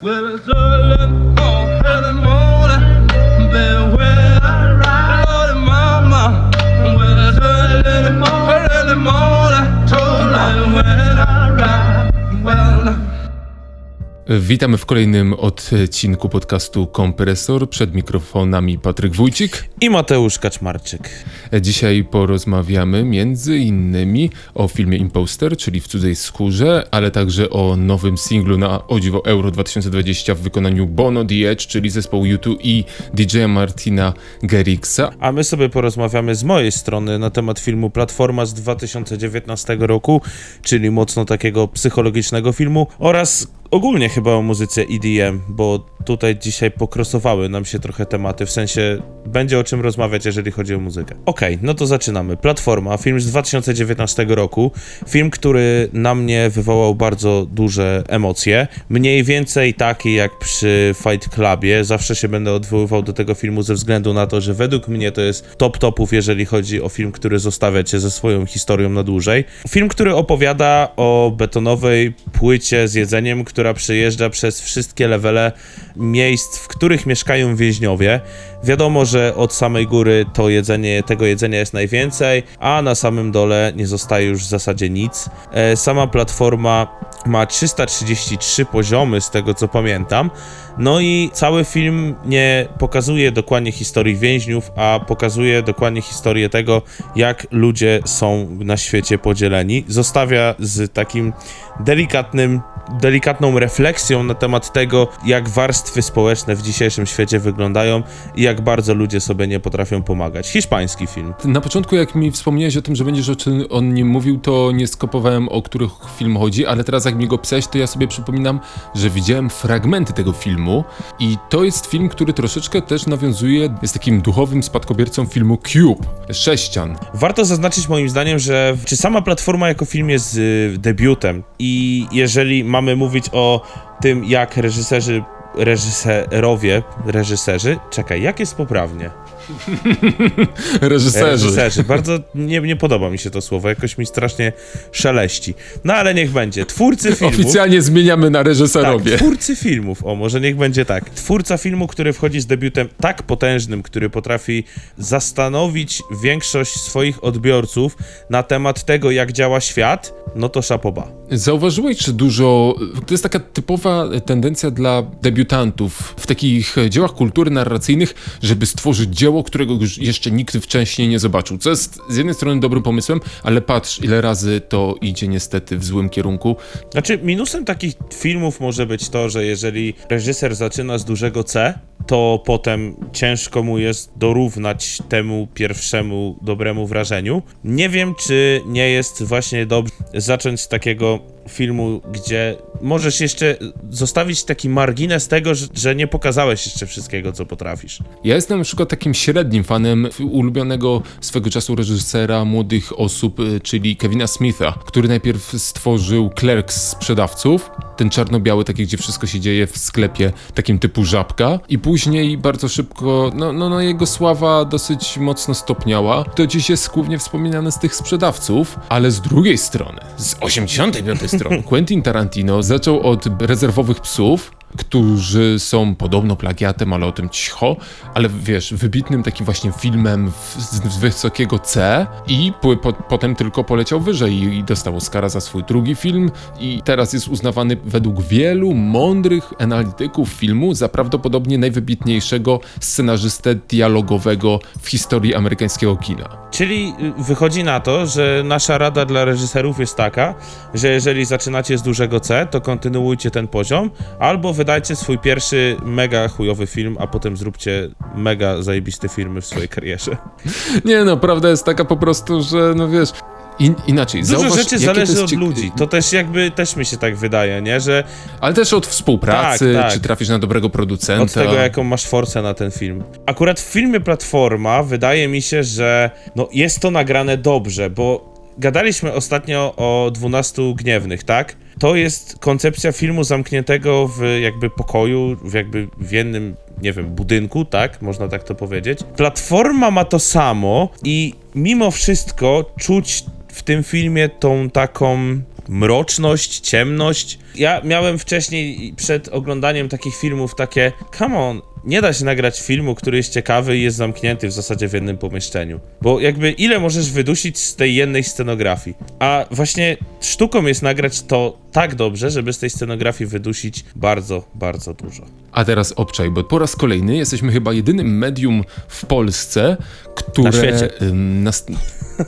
Well, it's early Witamy w kolejnym odcinku podcastu Kompresor. Przed mikrofonami Patryk Wójcik. i Mateusz Kaczmarczyk. Dzisiaj porozmawiamy między innymi o filmie Imposter, czyli w cudzej skórze, ale także o nowym singlu na o dziwo Euro 2020 w wykonaniu Bono The Edge, czyli zespołu U2 i DJ Martina Garrixa. A my sobie porozmawiamy z mojej strony na temat filmu Platforma z 2019 roku, czyli mocno takiego psychologicznego filmu oraz ogólnie chyba o muzyce EDM, bo tutaj dzisiaj pokrosowały nam się trochę tematy, w sensie będzie o czym rozmawiać, jeżeli chodzi o muzykę. Okej, no to zaczynamy. Platforma, film z 2019 roku, film, który na mnie wywołał bardzo duże emocje, mniej więcej taki jak przy Fight Clubie, zawsze się będę odwoływał do tego filmu ze względu na to, że według mnie to jest top topów, jeżeli chodzi o film, który zostawia cię ze swoją historią na dłużej. Film, który opowiada o betonowej płycie z jedzeniem, która przejeżdża przez wszystkie levele miejsc, w których mieszkają więźniowie. Wiadomo, że od samej góry to jedzenie, tego jedzenia jest najwięcej, a na samym dole nie zostaje już w zasadzie nic. E, sama platforma ma 333 poziomy, z tego co pamiętam. No i cały film nie pokazuje dokładnie historii więźniów, a pokazuje dokładnie historię tego, jak ludzie są na świecie podzieleni. Zostawia z takim delikatnym, delikatną refleksją na temat tego, jak warstwy społeczne w dzisiejszym świecie wyglądają i jak bardzo ludzie sobie nie potrafią pomagać. Hiszpański film. Na początku, jak mi wspomniałeś o tym, że będziesz o, czym o nim mówił, to nie skopowałem, o których film chodzi, ale teraz jak mi go pisałeś, to ja sobie przypominam, że widziałem fragmenty tego filmu i to jest film, który troszeczkę też nawiązuje, jest takim duchowym spadkobiercą filmu Cube, Sześcian. Warto zaznaczyć moim zdaniem, że czy sama platforma jako film jest y, debiutem i jeżeli mamy mówić o tym, jak reżyserzy, reżyserowie, reżyserzy, czekaj, jak jest poprawnie? Reżyserzy. Reżyserzy. Bardzo nie, nie podoba mi się to słowo, jakoś mi strasznie szeleści. No ale niech będzie. Twórcy filmu. Oficjalnie zmieniamy na reżyserowie. Tak, twórcy filmów, o może niech będzie tak. Twórca filmu, który wchodzi z debiutem tak potężnym, który potrafi zastanowić większość swoich odbiorców na temat tego, jak działa świat, no to szapoba. Zauważyłeś, że dużo. To jest taka typowa tendencja dla debiutantów w takich dziełach kultury narracyjnych, żeby stworzyć dzieło, którego już jeszcze nikt wcześniej nie zobaczył. Co jest z jednej strony dobrym pomysłem, ale patrz, ile razy to idzie niestety w złym kierunku. Znaczy, minusem takich filmów może być to, że jeżeli reżyser zaczyna z dużego C, to potem ciężko mu jest dorównać temu pierwszemu dobremu wrażeniu. Nie wiem, czy nie jest właśnie dobrze zacząć z takiego filmu, gdzie możesz jeszcze zostawić taki margines tego, że, nie pokazałeś jeszcze wszystkiego, co potrafisz. Ja jestem na przykład takim średnim fanem ulubionego swego czasu reżysera młodych osób, y, czyli Kevina Smitha, który najpierw stworzył Clerks sprzedawców, ten czarno-biały, taki gdzie wszystko się dzieje w sklepie, takim typu żabka i później bardzo szybko, no, no, no jego sława dosyć mocno stopniała. To dziś jest głównie wspominane z tych sprzedawców, ale z drugiej strony, z 85 strony, Quentin Tarantino zaczął od rezerwowych psów, którzy są podobno plagiatem, ale o tym cicho, ale wiesz, wybitnym takim właśnie filmem z, z wysokiego C i po, po, potem tylko poleciał wyżej i, i dostał Oscara za swój drugi film i teraz jest uznawany według wielu mądrych analityków filmu za prawdopodobnie najwybitniejszego scenarzystę dialogowego w historii amerykańskiego kina. Czyli y, wychodzi na to, że nasza rada dla reżyserów jest taka, że jeżeli zaczynacie z dużego C, to kontynuujcie ten poziom, albo wydajcie swój pierwszy mega chujowy film, a potem zróbcie mega zajebiste filmy w swojej karierze. Nie no, prawda jest taka po prostu, że no wiesz, in, inaczej, Dużo zauważ, rzeczy zależy od ludzi. To też jakby, też mi się tak wydaje, nie? Że Ale też od współpracy, Tak, tak. czy trafisz na dobrego producenta. od tego, jaką masz forcę na ten film. Akurat w filmie Platforma wydaje mi się, że no, jest to nagrane dobrze, bo gadaliśmy ostatnio o 12 Gniewnych, tak? To jest koncepcja filmu zamkniętego w jakby pokoju, w jakby w jednym, nie wiem, budynku, tak? Można tak to powiedzieć. Platforma ma to samo i mimo wszystko czuć w tym filmie tą taką mroczność, ciemność. Ja miałem wcześniej przed oglądaniem takich filmów takie, come on, nie da się nagrać filmu, który jest ciekawy i jest zamknięty w zasadzie w jednym pomieszczeniu. Bo jakby ile możesz wydusić z tej jednej scenografii? A właśnie sztuką jest nagrać to tak dobrze, żeby z tej scenografii wydusić bardzo, bardzo dużo. A teraz obczaj, bo po raz kolejny jesteśmy chyba jedynym medium w Polsce, które. Na świecie. ym, nas-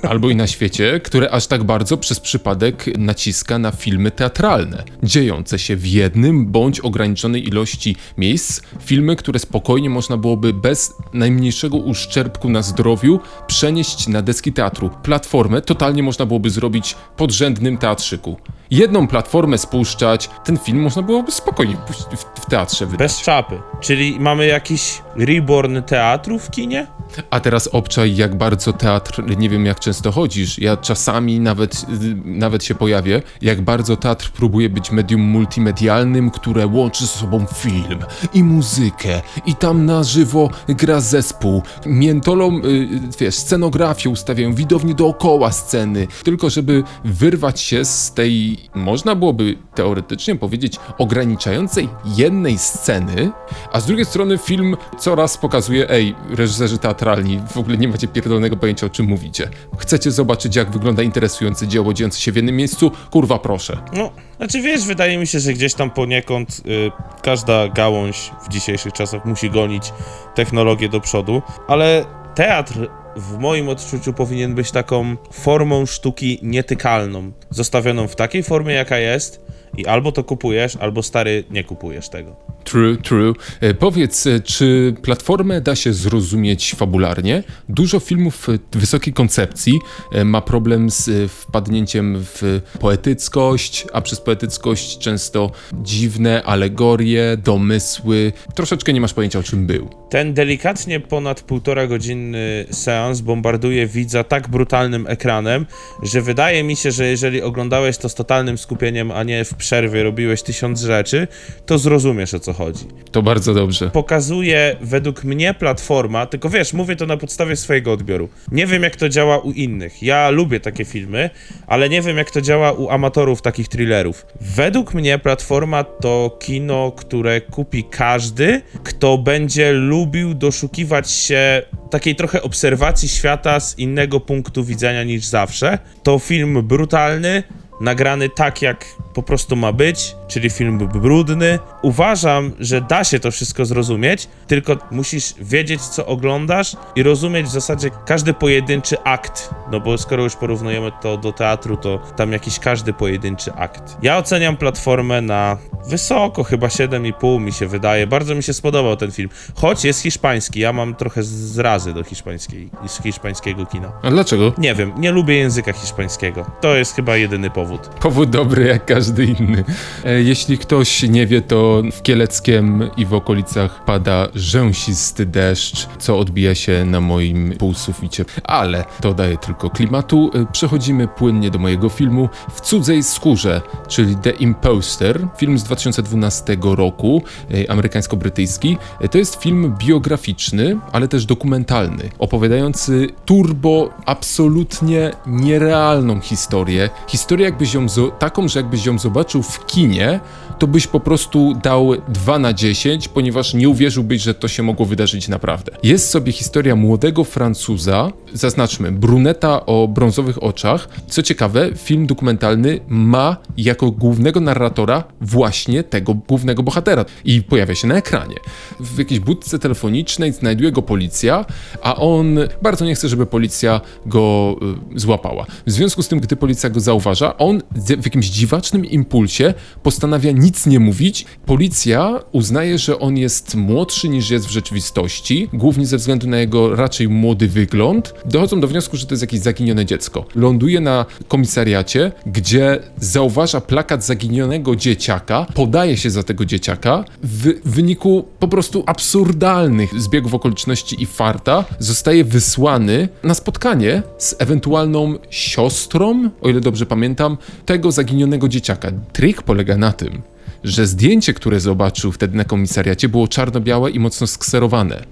albo i na świecie, które aż tak bardzo przez przypadek naciska na filmy teatralne, dziejące się w jednym bądź ograniczonej ilości miejsc, filmy, które spokojnie można byłoby bez najmniejszego uszczerbku na zdrowiu przenieść na deski teatru. Platformę totalnie można byłoby zrobić podrzędnym teatrzyku. Jedną platformę spuszczać, ten film można byłoby spokojnie w, w teatrze wydać. Bez czapy. Czyli mamy jakiś reborn teatru w kinie? A teraz obczaj, jak bardzo teatr, nie wiem jak często chodzisz, ja czasami nawet, nawet się pojawię, jak bardzo teatr próbuje być medium multimedialnym, które łączy ze sobą film i muzykę. I tam na żywo gra zespół, miętolą, y, wiesz, scenografię ustawiają, widownię dookoła sceny, tylko żeby wyrwać się z tej, można byłoby teoretycznie powiedzieć, ograniczającej jednej sceny, a z drugiej strony film coraz pokazuje, ej, reżyserzy teatralni, w ogóle nie macie pierdolonego pojęcia o czym mówicie. Chcecie zobaczyć jak wygląda interesujące dzieło dziejące się w jednym miejscu? Kurwa proszę. No, znaczy wiesz, wydaje mi się, że gdzieś tam poniekąd y, każda gałąź w dzisiejszych czasach musi gonić technologię do przodu, ale teatr w moim odczuciu powinien być taką formą sztuki nietykalną, zostawioną w takiej formie, jaka jest i albo to kupujesz, albo stary nie kupujesz tego. True, true. E, powiedz, e, czy platformę da się zrozumieć fabularnie? Dużo filmów wysokiej koncepcji e, ma problem z wpadnięciem w poetyckość, a przez poetyckość często dziwne alegorie, domysły. Troszeczkę nie masz pojęcia o czym był. Ten delikatnie ponad półtora godzinny seans bombarduje widza tak brutalnym ekranem, że wydaje mi się, że jeżeli oglądałeś to z totalnym skupieniem, a nie w przerwie robiłeś tysiąc rzeczy, to zrozumiesz o co chodzi. To bardzo dobrze. Pokazuje według mnie platforma, tylko wiesz, mówię to na podstawie swojego odbioru. Nie wiem jak to działa u innych. Ja lubię takie filmy, ale nie wiem jak to działa u amatorów takich thrillerów. Według mnie platforma to kino, które kupi każdy, kto będzie lubił doszukiwać się takiej trochę obserwacji świata z innego punktu widzenia niż zawsze. To film brutalny, nagrany tak, jak po prostu ma być, czyli film b- brudny. Uważam, że da się to wszystko zrozumieć, tylko musisz wiedzieć, co oglądasz i rozumieć w zasadzie każdy pojedynczy akt. No bo skoro już porównujemy to do teatru, to tam jakiś każdy pojedynczy akt. Ja oceniam platformę na wysoko, chyba 7,5 mi się wydaje. Bardzo mi się spodobał ten film. Choć jest hiszpański, ja mam trochę zrazy do hiszpańskiej, z hiszpańskiego kina. A dlaczego? Nie wiem, nie lubię języka hiszpańskiego. To jest chyba jedyny powód. Powód dobry jak każdy inny. E, jeśli ktoś nie wie, to w Kieleckiem i w okolicach pada rzęsisty deszcz, co odbija się na moim półsuficie. Ale to daje tylko klimatu. E, Przechodzimy płynnie do mojego filmu W cudzej skórze, czyli The Imposter, film z 2012 roku, e, amerykańsko-brytyjski. To jest film biograficzny, ale też dokumentalny, opowiadający turbo, absolutnie nierealną historię. Historię jakbyś ją, taką, że jakbyś ją zobaczył w kinie, to byś po prostu dał 2 na 10, ponieważ nie uwierzyłbyś, że to się mogło wydarzyć naprawdę. Jest sobie historia młodego Francuza, zaznaczmy, bruneta o brązowych oczach. Co ciekawe, film dokumentalny ma jako głównego narratora właśnie tego głównego bohatera i pojawia się na ekranie. W jakiejś budce telefonicznej znajduje go policja, a on bardzo nie chce, żeby policja go y, złapała. W związku z tym, gdy policja go zauważa, on w jakimś dziwacznym impulsie postanawia nic nie mówić. Policja uznaje, że on jest młodszy niż jest w rzeczywistości, głównie ze względu na jego raczej młody wygląd. Dochodzą do wniosku, że to jest jakieś zaginione dziecko. Ląduje na komisariacie, gdzie zauważa plakat zaginionego dzieciaka, podaje się za tego dzieciaka. W wyniku po prostu absurdalnych zbiegów okoliczności i farta zostaje wysłany na spotkanie z ewentualną siostrą, o ile dobrze pamiętam, tego zaginionego dzieciaka. Trik polega na tym, że zdjęcie, które zobaczył wtedy na komisariacie, było czarno-białe i mocno skserowane.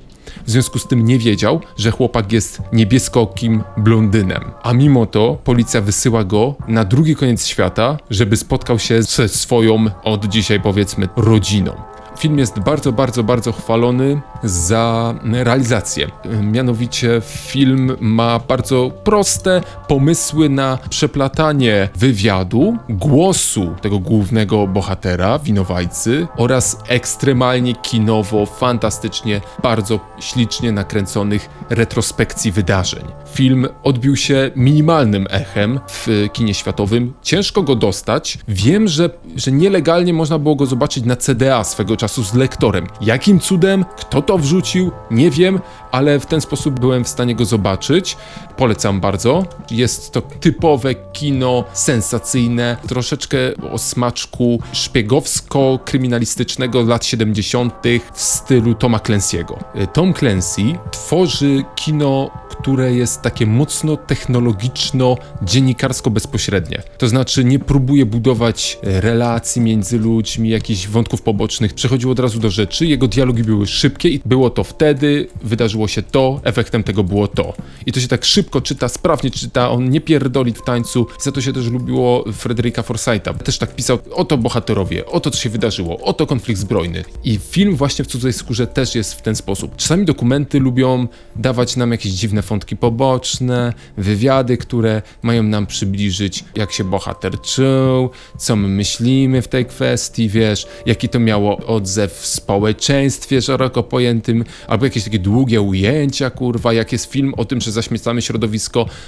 w związku z tym nie wiedział, że chłopak jest niebieskokim blondynem. A mimo to policja wysyła go na drugi koniec świata, żeby spotkał się ze swoją, od dzisiaj powiedzmy, rodziną. Film jest bardzo, bardzo, bardzo chwalony za realizację. Mianowicie film ma bardzo proste pomysły na przeplatanie wywiadu, głosu tego głównego bohatera, winowajcy oraz ekstremalnie kinowo, fantastycznie, bardzo ślicznie nakręconych retrospekcji wydarzeń. Film odbił się minimalnym echem w kinie światowym. Ciężko go dostać. Wiem, że, że nielegalnie można było go zobaczyć na CDA swego czasu z lektorem. Jakim cudem? Kto to wrzucił? Nie wiem, ale w ten sposób byłem w stanie go zobaczyć. Polecam bardzo. Jest to typowe kino sensacyjne, troszeczkę o smaczku szpiegowsko-kryminalistycznego lat 70. w stylu Toma Clancy'ego. Tom Clancy tworzy kino, które jest takie mocno technologiczno-dziennikarsko bezpośrednie. To znaczy nie próbuje budować relacji między ludźmi, jakichś wątków pobocznych. Przechodził od razu do rzeczy, jego dialogi były szybkie i było to wtedy, wydarzyło się to, efektem tego było to. I to się tak szybko czyta, sprawnie czyta, on nie pierdoli w tańcu. Za to się też lubiło Frederica Forsytha. Też tak pisał, oto bohaterowie, oto co się wydarzyło, oto konflikt zbrojny. I film właśnie w cudzej skórze też jest w ten sposób. Czasami dokumenty lubią dawać nam jakieś dziwne wątki poboczne, wywiady, które mają nam przybliżyć, jak się bohater czuł, co my myślimy w tej kwestii, wiesz, jaki to miało odzew w społeczeństwie szeroko pojętym, albo jakieś takie długie ujęcia, kurwa, jak jest film o tym, że zaśmiecamy środowisko,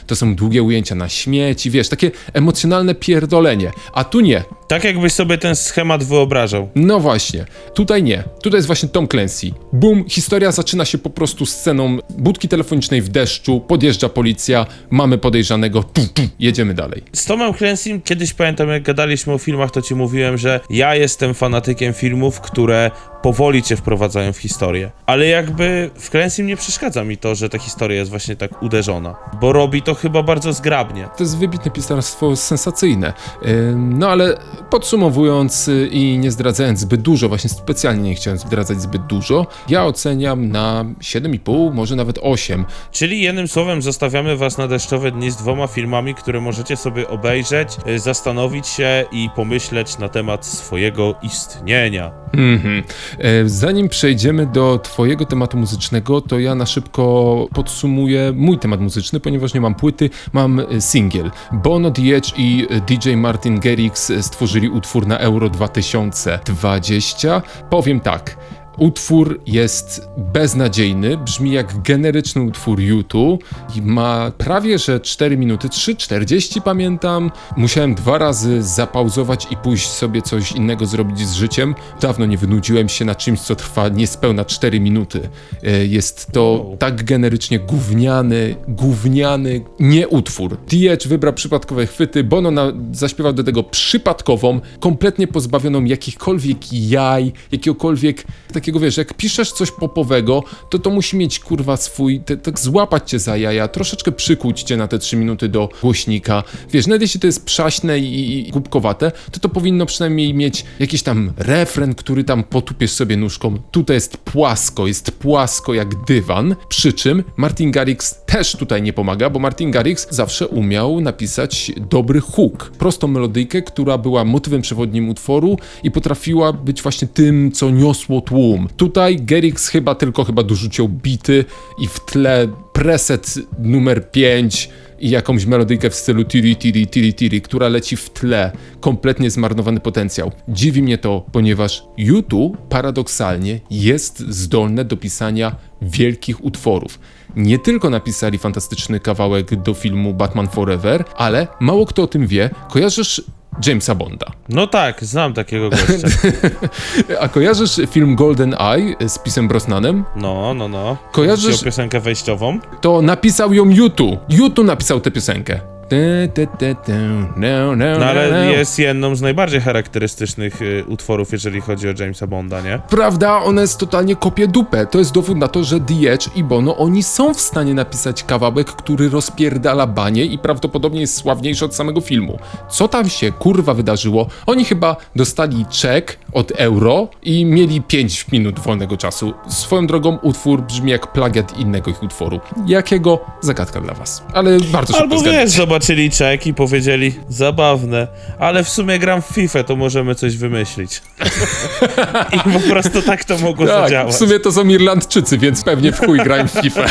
to są długie ujęcia na śmieci, wiesz, takie emocjonalne pierdolenie. A tu nie. Tak jakbyś sobie ten schemat wyobrażał. No właśnie, tutaj nie. Tutaj jest właśnie Tom Clancy. Boom, historia zaczyna się po prostu sceną budki telefonicznej w deszczu, podjeżdża policja, mamy podejrzanego, pum, pum, jedziemy dalej. Z Tomem Clancy'm kiedyś pamiętam, jak gadaliśmy o filmach, to ci mówiłem, że ja jestem fanatykiem filmów, które powoli cię wprowadzają w historię. Ale jakby w Clancy'm nie przeszkadza mi to, że ta historia jest właśnie tak uderzona. Bo robi to chyba bardzo zgrabnie. To jest wybitne pisarstwo, sensacyjne. No ale podsumowując y, i nie zdradzając zbyt dużo, właśnie specjalnie nie chciałem zdradzać zbyt dużo, ja oceniam na 7,5, może nawet 8. Czyli jednym słowem zostawiamy was na deszczowe dni z dwoma filmami, które możecie sobie obejrzeć, y, zastanowić się i pomyśleć na temat swojego istnienia. Mhm. E, Zanim przejdziemy do Twojego tematu muzycznego, to ja na szybko podsumuję mój temat muzyczny, ponieważ nie mam płyty, mam e, singiel. Bono The Edge i e, DJ Martin Garrix e, stworzyli utwór na Euro 2020. Powiem tak. Utwór jest beznadziejny, brzmi jak generyczny utwór U2 i ma prawie że 4 minuty, 3,40 pamiętam. Musiałem dwa razy zapauzować i pójść sobie coś innego zrobić z życiem. Dawno nie wynudziłem się na czymś, co trwa niespełna 4 minuty. E, Jest to tak generycznie gówniany, gówniany nie utwór. Diecz wybrał przypadkowe chwyty, Bono na, zaśpiewał do tego przypadkową, kompletnie pozbawioną jakichkolwiek jaj, jakiegokolwiek takiego, wiesz, jak piszesz coś popowego, to to musi mieć kurwa swój, tak złapać cię za jaja, troszeczkę przykuć cię na te 3 minuty do głośnika. Wiesz, nawet jeśli to jest przaśne i, i głupkowate, to to powinno przynajmniej mieć jakiś tam refren, który tam potupiesz sobie nóżką. Tutaj jest płasko, jest płasko jak dywan, przy czym Martin Garrix też tutaj nie pomaga, bo Martin Garrix zawsze umiał napisać dobry hook, prostą melodyjkę, która była motywem przewodnim utworu i potrafiła być właśnie tym, co niosło tłum. Tutaj Garrix chyba tylko chyba dorzucił bity i w tle preset numer 5 i jakąś melodyjkę w stylu tiri tiri tiri tiri, która leci w tle. Kompletnie zmarnowany potencjał. Dziwi mnie to, ponieważ YouTube paradoksalnie jest zdolne do pisania wielkich utworów. Nie tylko napisali fantastyczny kawałek do filmu Batman Forever, ale mało kto o tym wie. Kojarzysz Jamesa Bonda. No tak, znam takiego gościa. A kojarzysz film Golden Eye z Pisem Brosnanem? No, no, no. Kojarzysz- piosenkę wejściową? To napisał ją YouTube. YouTube napisał tę piosenkę. No, no, No ale jest jedną z najbardziej charakterystycznych y, utworów, jeżeli chodzi o Jamesa Bonda, nie? Prawda, ona jest totalnie kopie dupę. To jest dowód na to, że The Edge i Bono, oni są w stanie napisać kawałek, który rozpierdala banie i prawdopodobnie jest sławniejszy od samego filmu. Co tam się kurwa wydarzyło? Oni chyba dostali czek od euro i mieli 5 minut wolnego czasu. Swoją drogą utwór brzmi jak plagiat innego ich utworu. Jakiego? Zagadka dla was. Ale bardzo szybko Albo zgadniecie. wiesz, zobaczyli czek i powiedzieli, zabawne, ale w sumie gram w FIFA, to możemy coś wymyślić. I po prostu tak to mogło Tak, zadziałać. w sumie to są Irlandczycy, więc pewnie w chuj grają w FIFA.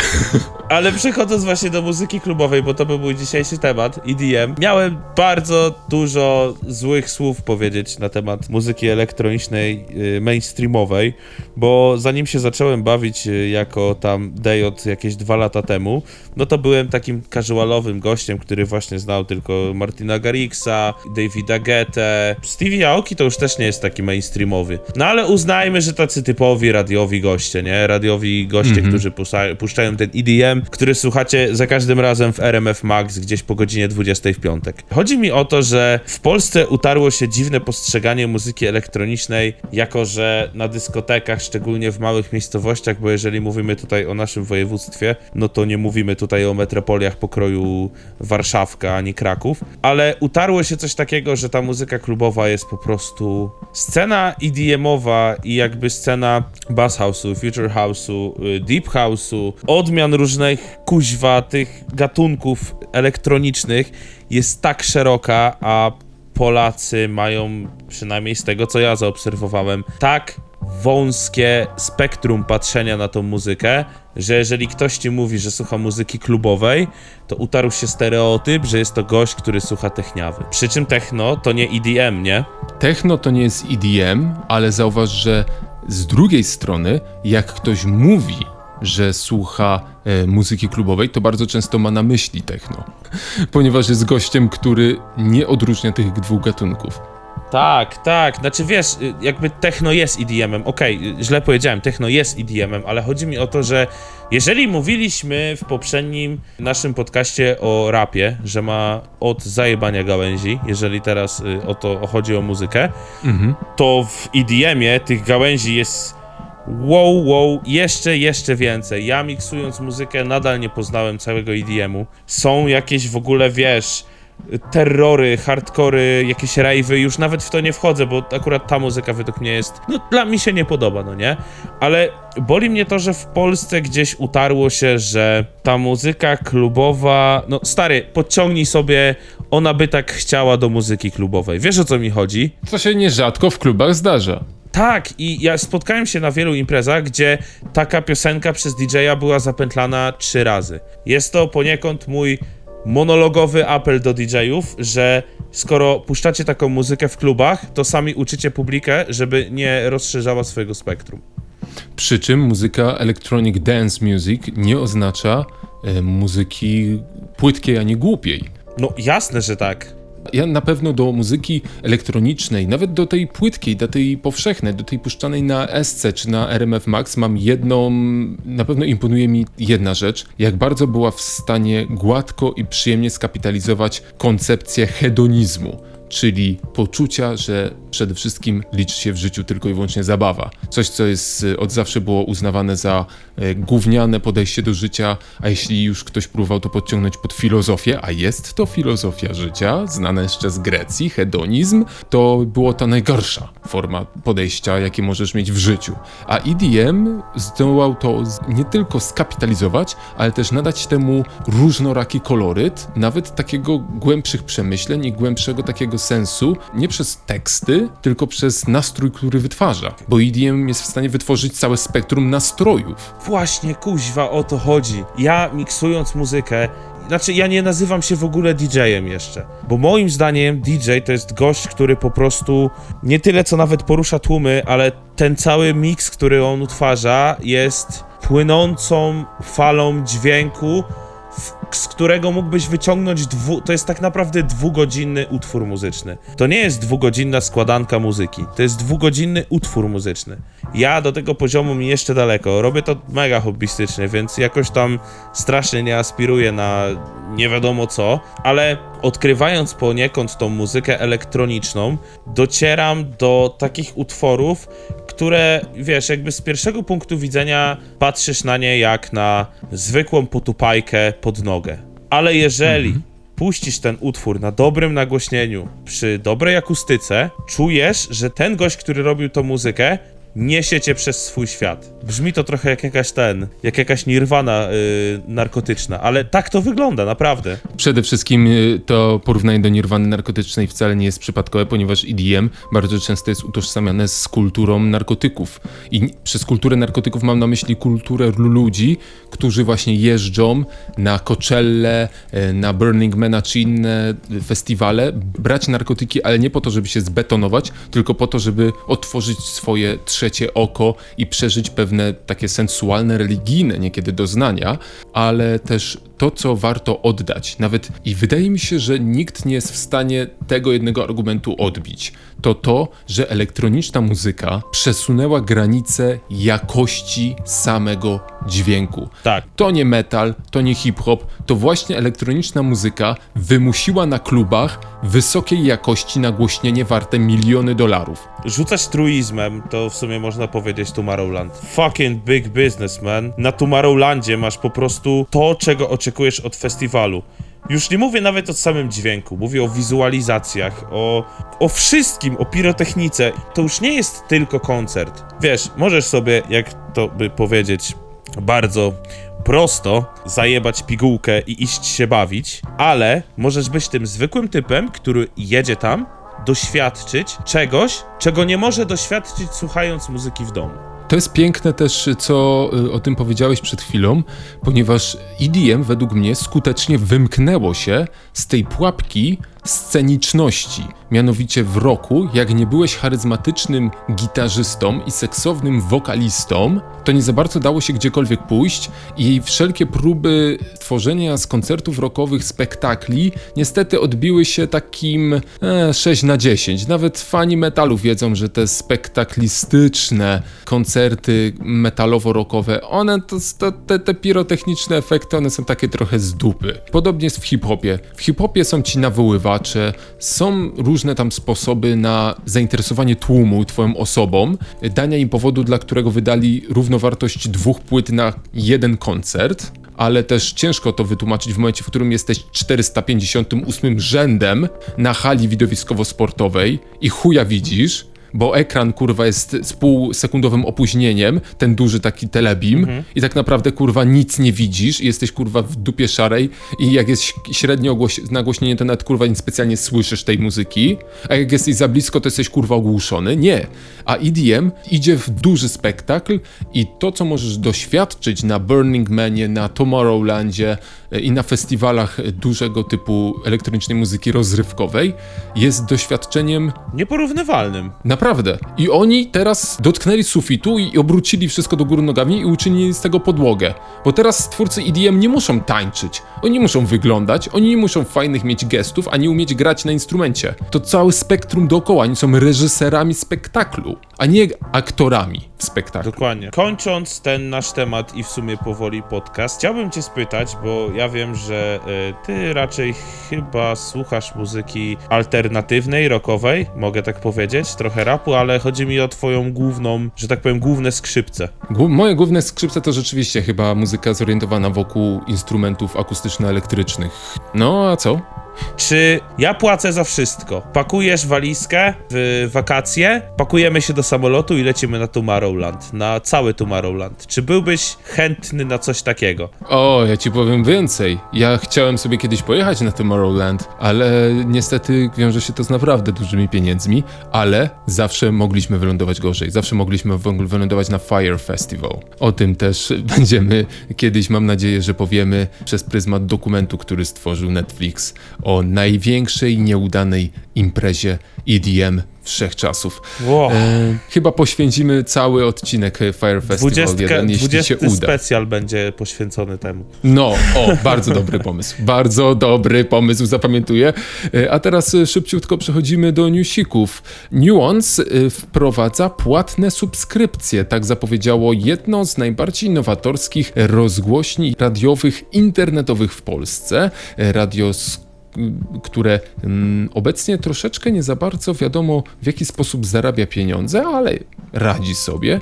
Ale przechodząc właśnie do muzyki klubowej, bo to był mój dzisiejszy temat, EDM, miałem bardzo dużo złych słów powiedzieć na temat muzyki elektronicznej, y, mainstreamowej, bo zanim się zacząłem bawić y, jako tam DJ jakieś dwa lata temu, no to byłem takim casualowym gościem, który właśnie znał tylko Martina Garrixa, Davida Guetta. Stevie Aoki to już też nie jest taki mainstreamowy. No ale uznajmy, że tacy typowi radiowi goście, nie? Radiowi goście, którzy puszczają, puszczają ten EDM, który słuchacie za każdym razem w RMF Max gdzieś po godzinie 20 w piątek. Chodzi mi o to, że w Polsce utarło się dziwne postrzeganie muzyki elektronicznej, jako że na dyskotekach, szczególnie w małych miejscowościach, bo jeżeli mówimy tutaj o naszym województwie, no to nie mówimy tutaj o metropoliach pokroju Warszawka ani Kraków, ale utarło się coś takiego, że ta muzyka klubowa jest po prostu scena EDM-owa i jakby scena bass house'u, future house'u, y, deep house'u, odmian różnych kuźwa tych gatunków elektronicznych jest tak szeroka, a Polacy mają, przynajmniej z tego co ja zaobserwowałem, tak wąskie spektrum patrzenia na tą muzykę, że jeżeli ktoś ci mówi, że słucha muzyki klubowej, to utarł się stereotyp, że jest to gość, który słucha techniawy. Przy czym techno to nie EDM, nie? Techno to nie jest EDM, ale zauważ, że z drugiej strony, jak ktoś mówi, że słucha e, muzyki klubowej, to bardzo często ma na myśli techno, ponieważ jest gościem, który nie odróżnia tych dwóch gatunków. Tak, tak, znaczy wiesz, y, jakby techno jest EDM-em, okej, y, źle powiedziałem, techno jest EDM-em, ale chodzi mi o to, że jeżeli mówiliśmy w poprzednim naszym podcaście o rapie, że ma od zajebania gałęzi, jeżeli teraz y, o to chodzi o muzykę, to w EDM-ie tych gałęzi jest wow, wow, jeszcze, jeszcze więcej. Ja miksując muzykę nadal nie poznałem całego EDM-u. Są jakieś w ogóle, wiesz, terrory, hardkory, jakieś rave'y, już nawet w to nie wchodzę, bo akurat ta muzyka według mnie jest, no dla mi się nie podoba, no nie? Ale boli mnie to, że w Polsce gdzieś utarło się, że ta muzyka klubowa, no stary, podciągnij sobie, ona by tak chciała do muzyki klubowej. Wiesz o co mi chodzi? Co się nierzadko w klubach zdarza. Tak, i ja spotkałem się na wielu imprezach, gdzie taka piosenka przez DJ-a była zapętlana trzy razy. Jest to poniekąd mój monologowy apel do DJ-ów, że skoro puszczacie taką muzykę w klubach, to sami uczycie publikę, żeby nie rozszerzała swojego spektrum. Przy czym muzyka electronic dance music nie oznacza e, muzyki płytkiej ani głupiej. No jasne, że tak. Ja na pewno do muzyki elektronicznej, nawet do tej płytkiej, do tej powszechnej, do tej puszczanej na SC czy na RMF Max mam jedną, na pewno imponuje mi jedna rzecz, jak bardzo była w stanie gładko i przyjemnie skapitalizować koncepcję hedonizmu, czyli poczucia, że przede wszystkim liczy się w życiu tylko i wyłącznie zabawa. Coś, co jest y, od zawsze było uznawane za e, gówniane podejście do życia, a jeśli już ktoś próbował to podciągnąć pod filozofię, a jest to filozofia życia, znana jeszcze z Grecji, hedonizm, to było ta najgorsza forma podejścia, jakie możesz mieć w życiu. A EDM zdołał to nie tylko skapitalizować, ale też nadać temu różnoraki koloryt, nawet takiego głębszych przemyśleń i głębszego takiego sensu, nie przez teksty, tylko przez nastrój, który wytwarza. Bo EDM jest w stanie wytworzyć całe spektrum nastrojów. Właśnie, kuźwa, o to chodzi. Ja miksując muzykę, znaczy ja nie nazywam się w ogóle DJ-em jeszcze, bo moim zdaniem DJ to jest gość, który po prostu nie tyle co nawet porusza tłumy, ale ten cały miks, który on utwarza jest płynącą falą dźwięku z którego mógłbyś wyciągnąć dwu... To jest tak naprawdę dwugodzinny utwór muzyczny. To nie jest dwugodzinna składanka muzyki. To jest dwugodzinny utwór muzyczny. Ja do tego poziomu mi jeszcze daleko. Robię to mega hobbystycznie, więc jakoś tam strasznie nie aspiruję na nie wiadomo co, ale odkrywając poniekąd tą muzykę elektroniczną, docieram do takich utworów, które, wiesz, jakby z pierwszego punktu widzenia patrzysz na nie jak na zwykłą potupajkę pod nogę. Ale jeżeli puścisz ten utwór na dobrym nagłośnieniu, przy dobrej akustyce, czujesz, że ten gość, który robił tą muzykę, niesie cię przez swój świat. Brzmi to trochę jak jakaś ten, jak jakaś nirwana yy, narkotyczna, ale tak to wygląda, naprawdę. Przede wszystkim y, to porównanie do nirwany narkotycznej wcale nie jest przypadkowe, ponieważ EDM bardzo często jest utożsamiane z kulturą narkotyków. I przez kulturę narkotyków mam na myśli kulturę ludzi, którzy właśnie jeżdżą na Coachelle, y, na Burning Mana czy inne y, festiwale, brać narkotyki, ale nie po to, żeby się zbetonować, tylko po to, żeby otworzyć swoje trzecie oko i przeżyć pewne takie sensualne, religijne niekiedy doznania, ale też to, co warto oddać. Nawet i wydaje mi się, że nikt nie jest w stanie tego jednego argumentu odbić. To to, że elektroniczna muzyka przesunęła granice jakości samego dźwięku. Tak. To nie metal, to nie hip-hop, to właśnie elektroniczna muzyka wymusiła na klubach wysokiej jakości nagłośnienie warte miliony dolarów. Rzucać truizmem, to w sumie można powiedzieć Tomorrowland. Fucking big business, man. Na Tomorrowlandzie masz po prostu to, czego oczekujesz od festiwalu. Już nie mówię nawet o samym dźwięku, mówię o wizualizacjach, o, o wszystkim, o pirotechnice. To już nie jest tylko koncert. Wiesz, możesz sobie, jak to by powiedzieć, bardzo prosto zajebać pigułkę i iść się bawić, ale możesz być tym zwykłym typem, który jedzie tam, doświadczyć czegoś, czego nie może doświadczyć słuchając muzyki w domu. To jest piękne też, co y, o tym powiedziałeś przed chwilą, ponieważ EDM według mnie skutecznie wymknęło się z tej pułapki sceniczności. Mianowicie w roku, jak nie byłeś charyzmatycznym gitarzystą i seksownym wokalistą, to nie za bardzo dało się gdziekolwiek pójść i wszelkie próby tworzenia z koncertów rockowych spektakli niestety odbiły się takim e, 6 na 10. Nawet fani metalu wiedzą, że te spektaklistyczne koncerty metalowo-rockowe, one to, to, te, te pirotechniczne efekty, one są takie trochę z dupy. Podobnie jest w hip-hopie. W hip-hopie są ci są różne tam sposoby na zainteresowanie tłumu twoją osobą, dania im powodu, dla którego wydali równowartość dwóch płyt na jeden koncert, ale też ciężko to wytłumaczyć w momencie, w którym jesteś 458 rzędem na hali widowiskowo-sportowej i chuja widzisz, bo ekran kurwa jest z półsekundowym opóźnieniem, ten duży taki telebim i tak naprawdę kurwa nic nie widzisz i jesteś kurwa w dupie szarej i jak jest średnio ogłoś- nagłośnienie to nawet kurwa niespecjalnie słyszysz tej muzyki, a jak jesteś za blisko to jesteś kurwa ogłuszony. Nie. A EDM idzie w duży spektakl i to co możesz doświadczyć na Burning Manie, na Tomorrowlandzie e, i na festiwalach dużego typu elektronicznej muzyki rozrywkowej jest doświadczeniem Nieporównywalnym. Naprawdę. I oni teraz dotknęli sufitu i obrócili wszystko do góry nogami i uczynili z tego podłogę. Bo teraz twórcy EDM nie muszą tańczyć. Oni muszą wyglądać, oni nie muszą fajnych mieć gestów, ani umieć grać na instrumencie. To całe spektrum dookoła. Oni są reżyserami spektaklu, a nie aktorami w spektaklu. Dokładnie. Kończąc ten nasz temat i w sumie powoli podcast, chciałbym cię spytać, bo ja wiem, że e, ty raczej chyba słuchasz muzyki alternatywnej, rockowej, mogę tak powiedzieć, trochę rapu, ale chodzi mi o twoją główną, że tak powiem, główne skrzypce. Moje główne skrzypce to rzeczywiście chyba muzyka zorientowana wokół instrumentów akustyczno-elektrycznych. No a co? Czy ja płacę za wszystko? Pakujesz walizkę w wakacje, pakujemy się do samolotu i lecimy na Tomorrowland, na cały Tomorrowland. Czy byłbyś chętny na coś takiego? O, ja ci powiem więcej. Ja chciałem sobie kiedyś pojechać na Tomorrowland, ale niestety wiąże się to z naprawdę dużymi pieniędzmi, ale zawsze mogliśmy wylądować gorzej. Zawsze mogliśmy w ogóle wylądować na Fire Festival. O tym też będziemy kiedyś, mam nadzieję, że powiemy przez pryzmat dokumentu, który stworzył Netflix o największej nieudanej imprezie EDM wszechczasów. Wow. E, chyba poświęcimy cały odcinek Fire Festival 20, 1, jeśli się 20 uda. specjal będzie poświęcony temu. No, o, bardzo dobry pomysł. Bardzo dobry pomysł, zapamiętuję. E, A teraz e, szybciutko przechodzimy do newsików. Nuance e, wprowadza płatne subskrypcje. Tak zapowiedziało jedno z najbardziej nowatorskich rozgłośni radiowych internetowych w Polsce. E, Radio s- które mm, obecnie troszeczkę nie za bardzo wiadomo w jaki sposób zarabia pieniądze, ale radzi sobie.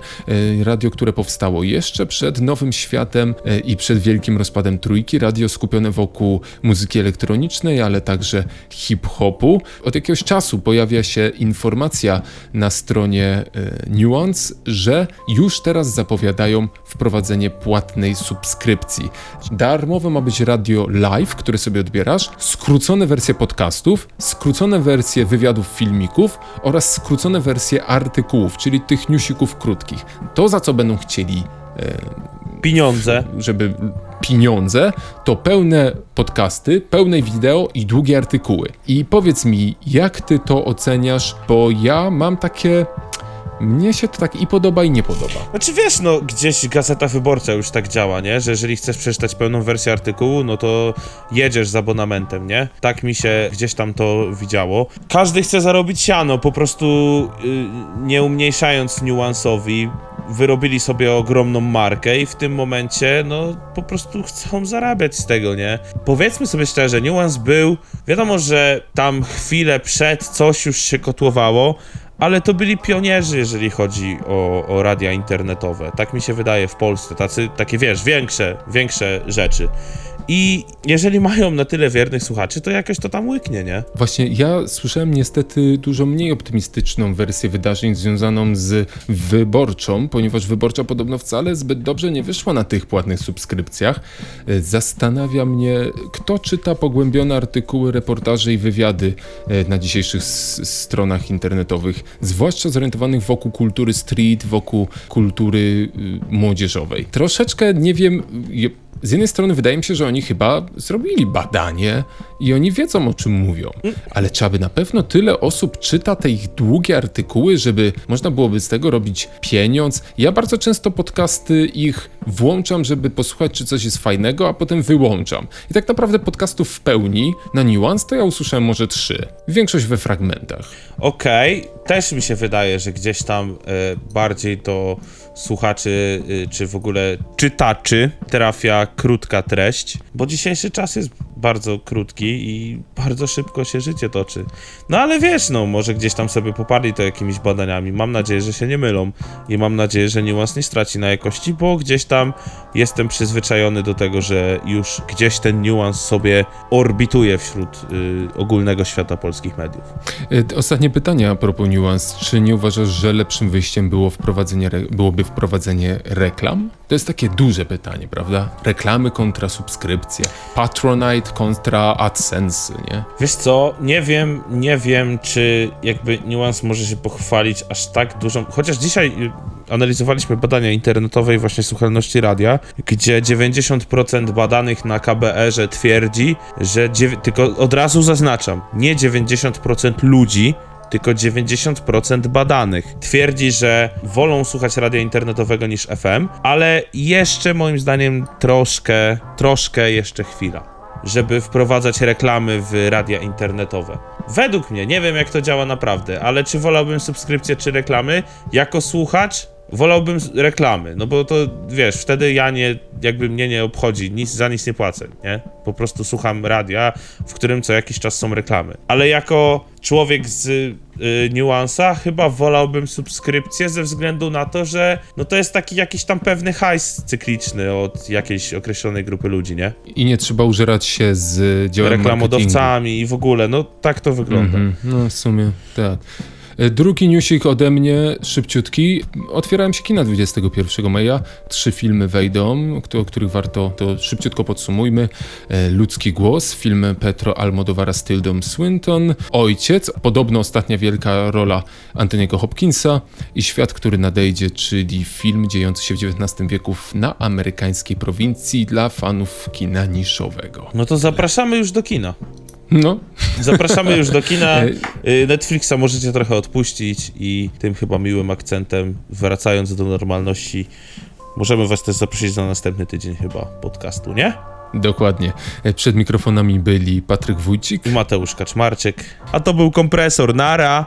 E, Radio, które powstało jeszcze przed Nowym Światem e, i przed wielkim rozpadem Trójki. Radio skupione wokół muzyki elektronicznej, ale także hip-hopu. Od jakiegoś czasu pojawia się informacja na stronie e, Nuance, że już teraz zapowiadają wprowadzenie płatnej subskrypcji. Darmowe ma być radio live, które sobie odbierasz, skrócone wersje podcastów, skrócone wersje wywiadów filmików oraz skrócone wersje artykułów, czyli tych newsików krótkich. To, za co będą chcieli Pieniądze. żeby pieniądze, to pełne podcasty, pełne wideo i długie artykuły. I powiedz mi, jak ty to oceniasz, bo ja mam takie. Mnie się to tak i podoba, i nie podoba. Znaczy wiesz, no gdzieś Gazeta Wyborcza już tak działa, nie? Że jeżeli chcesz przeczytać pełną wersję artykułu, no to jedziesz z abonamentem, nie? Tak mi się gdzieś tam to widziało. Każdy chce zarobić siano, po prostu y, nie umniejszając niuansowi, wyrobili sobie ogromną markę i w tym momencie, no po prostu chcą zarabiać z tego, nie? Powiedzmy sobie szczerze, niuans był, wiadomo, że tam chwilę przed coś już się kotłowało, ale to byli pionierzy, jeżeli chodzi o, o radia internetowe. Tak mi się wydaje w Polsce. Tacy, takie wiesz, większe, większe rzeczy. I jeżeli mają na tyle wiernych słuchaczy, to jakoś to tam łyknie, nie? Właśnie ja słyszałem niestety dużo mniej optymistyczną wersję wydarzeń związaną z wyborczą, ponieważ wyborcza podobno wcale zbyt dobrze nie wyszła na tych płatnych subskrypcjach. Zastanawia mnie, kto czyta pogłębione artykuły, reportaże i wywiady e, na dzisiejszych stronach internetowych, zwłaszcza zorientowanych wokół kultury street, wokół kultury y, młodzieżowej. Troszeczkę nie wiem. Z jednej strony wydaje mi się, że oni chyba zrobili badanie i oni wiedzą o czym mówią, ale czy aby na pewno tyle osób czyta te ich długie artykuły, żeby można byłoby z tego robić pieniądz? Ja bardzo często podcasty ich włączam, żeby posłuchać, czy coś jest fajnego, a potem wyłączam. I tak naprawdę podcastów w pełni na niuans to ja usłyszałem może trzy. Większość we fragmentach. Okej, też mi się wydaje, że gdzieś tam e, bardziej do słuchaczy, e, czy w ogóle czytaczy trafia krótka treść, bo dzisiejszy czas jest bardzo krótki i bardzo szybko się życie toczy. No ale wiesz, no może gdzieś tam sobie poparli to jakimiś badaniami. Mam nadzieję, że się nie mylą i mam nadzieję, że niuans nie straci na jakości, bo gdzieś tam jestem przyzwyczajony do tego, że już gdzieś ten niuans sobie orbituje wśród y, ogólnego świata polskich mediów. E, Ostatnie pytanie a propos niuans. Czy nie uważasz, że lepszym wyjściem było wprowadzenie, byłoby wprowadzenie reklam? To jest takie duże pytanie, prawda? Reklamy kontra subskrypcje. Patronite kontra AdSense, nie? Wiesz co, nie wiem, nie wiem, czy jakby niuans może się pochwalić aż tak dużą. Chociaż dzisiaj y, analizowaliśmy badania internetowe i właśnie słuchalności radia, gdzie 90% badanych na KBR-ze twierdzi, że tylko od razu zaznaczam, nie 90% ludzi, tylko 90% badanych twierdzi, że wolą słuchać radia internetowego niż FM, ale jeszcze moim zdaniem troszkę, troszkę jeszcze chwila żeby wprowadzać reklamy w radia internetowe. Według mnie, nie wiem jak to działa naprawdę, ale czy wolałbym subskrypcję czy reklamy? Jako słuchacz wolałbym reklamy, no bo to wiesz, wtedy ja nie, jakby mnie nie obchodzi, nic, za nic nie płacę, nie? Po prostu słucham radia, w którym co jakiś czas są reklamy. Ale jako człowiek z y, niuansa chyba wolałbym subskrypcję ze względu na to, że no to jest taki jakiś tam pewny hajs cykliczny od jakiejś określonej grupy ludzi, nie? I nie trzeba użerać się z działem marketingu. reklamodawcami i w ogóle, no tak to wygląda. Mhm, no w sumie tak. Drugi newsik ode mnie, szybciutki. Otwierają się kina 21 maja. Trzy filmy wejdą, o których warto, to szybciutko podsumujmy. E, Ludzki głos, film Petro Almodovara z Tildą Swinton. Ojciec, podobno ostatnia wielka rola Antoniego Hopkinsa. I Świat, który nadejdzie, czyli film dziejący się w XIX wieku na amerykańskiej prowincji dla fanów kina niszowego. No to zapraszamy już do kina. No, Zapraszamy już do kina. Y, Netflixa możecie trochę odpuścić i tym chyba miłym akcentem, wracając do normalności, możemy was też zaprosić na następny tydzień chyba podcastu, nie? dokładnie. E, Przed mikrofonami byli Patryk Wójcik I Mateusz Kaczmarczyk. A to był kompresor. Nara!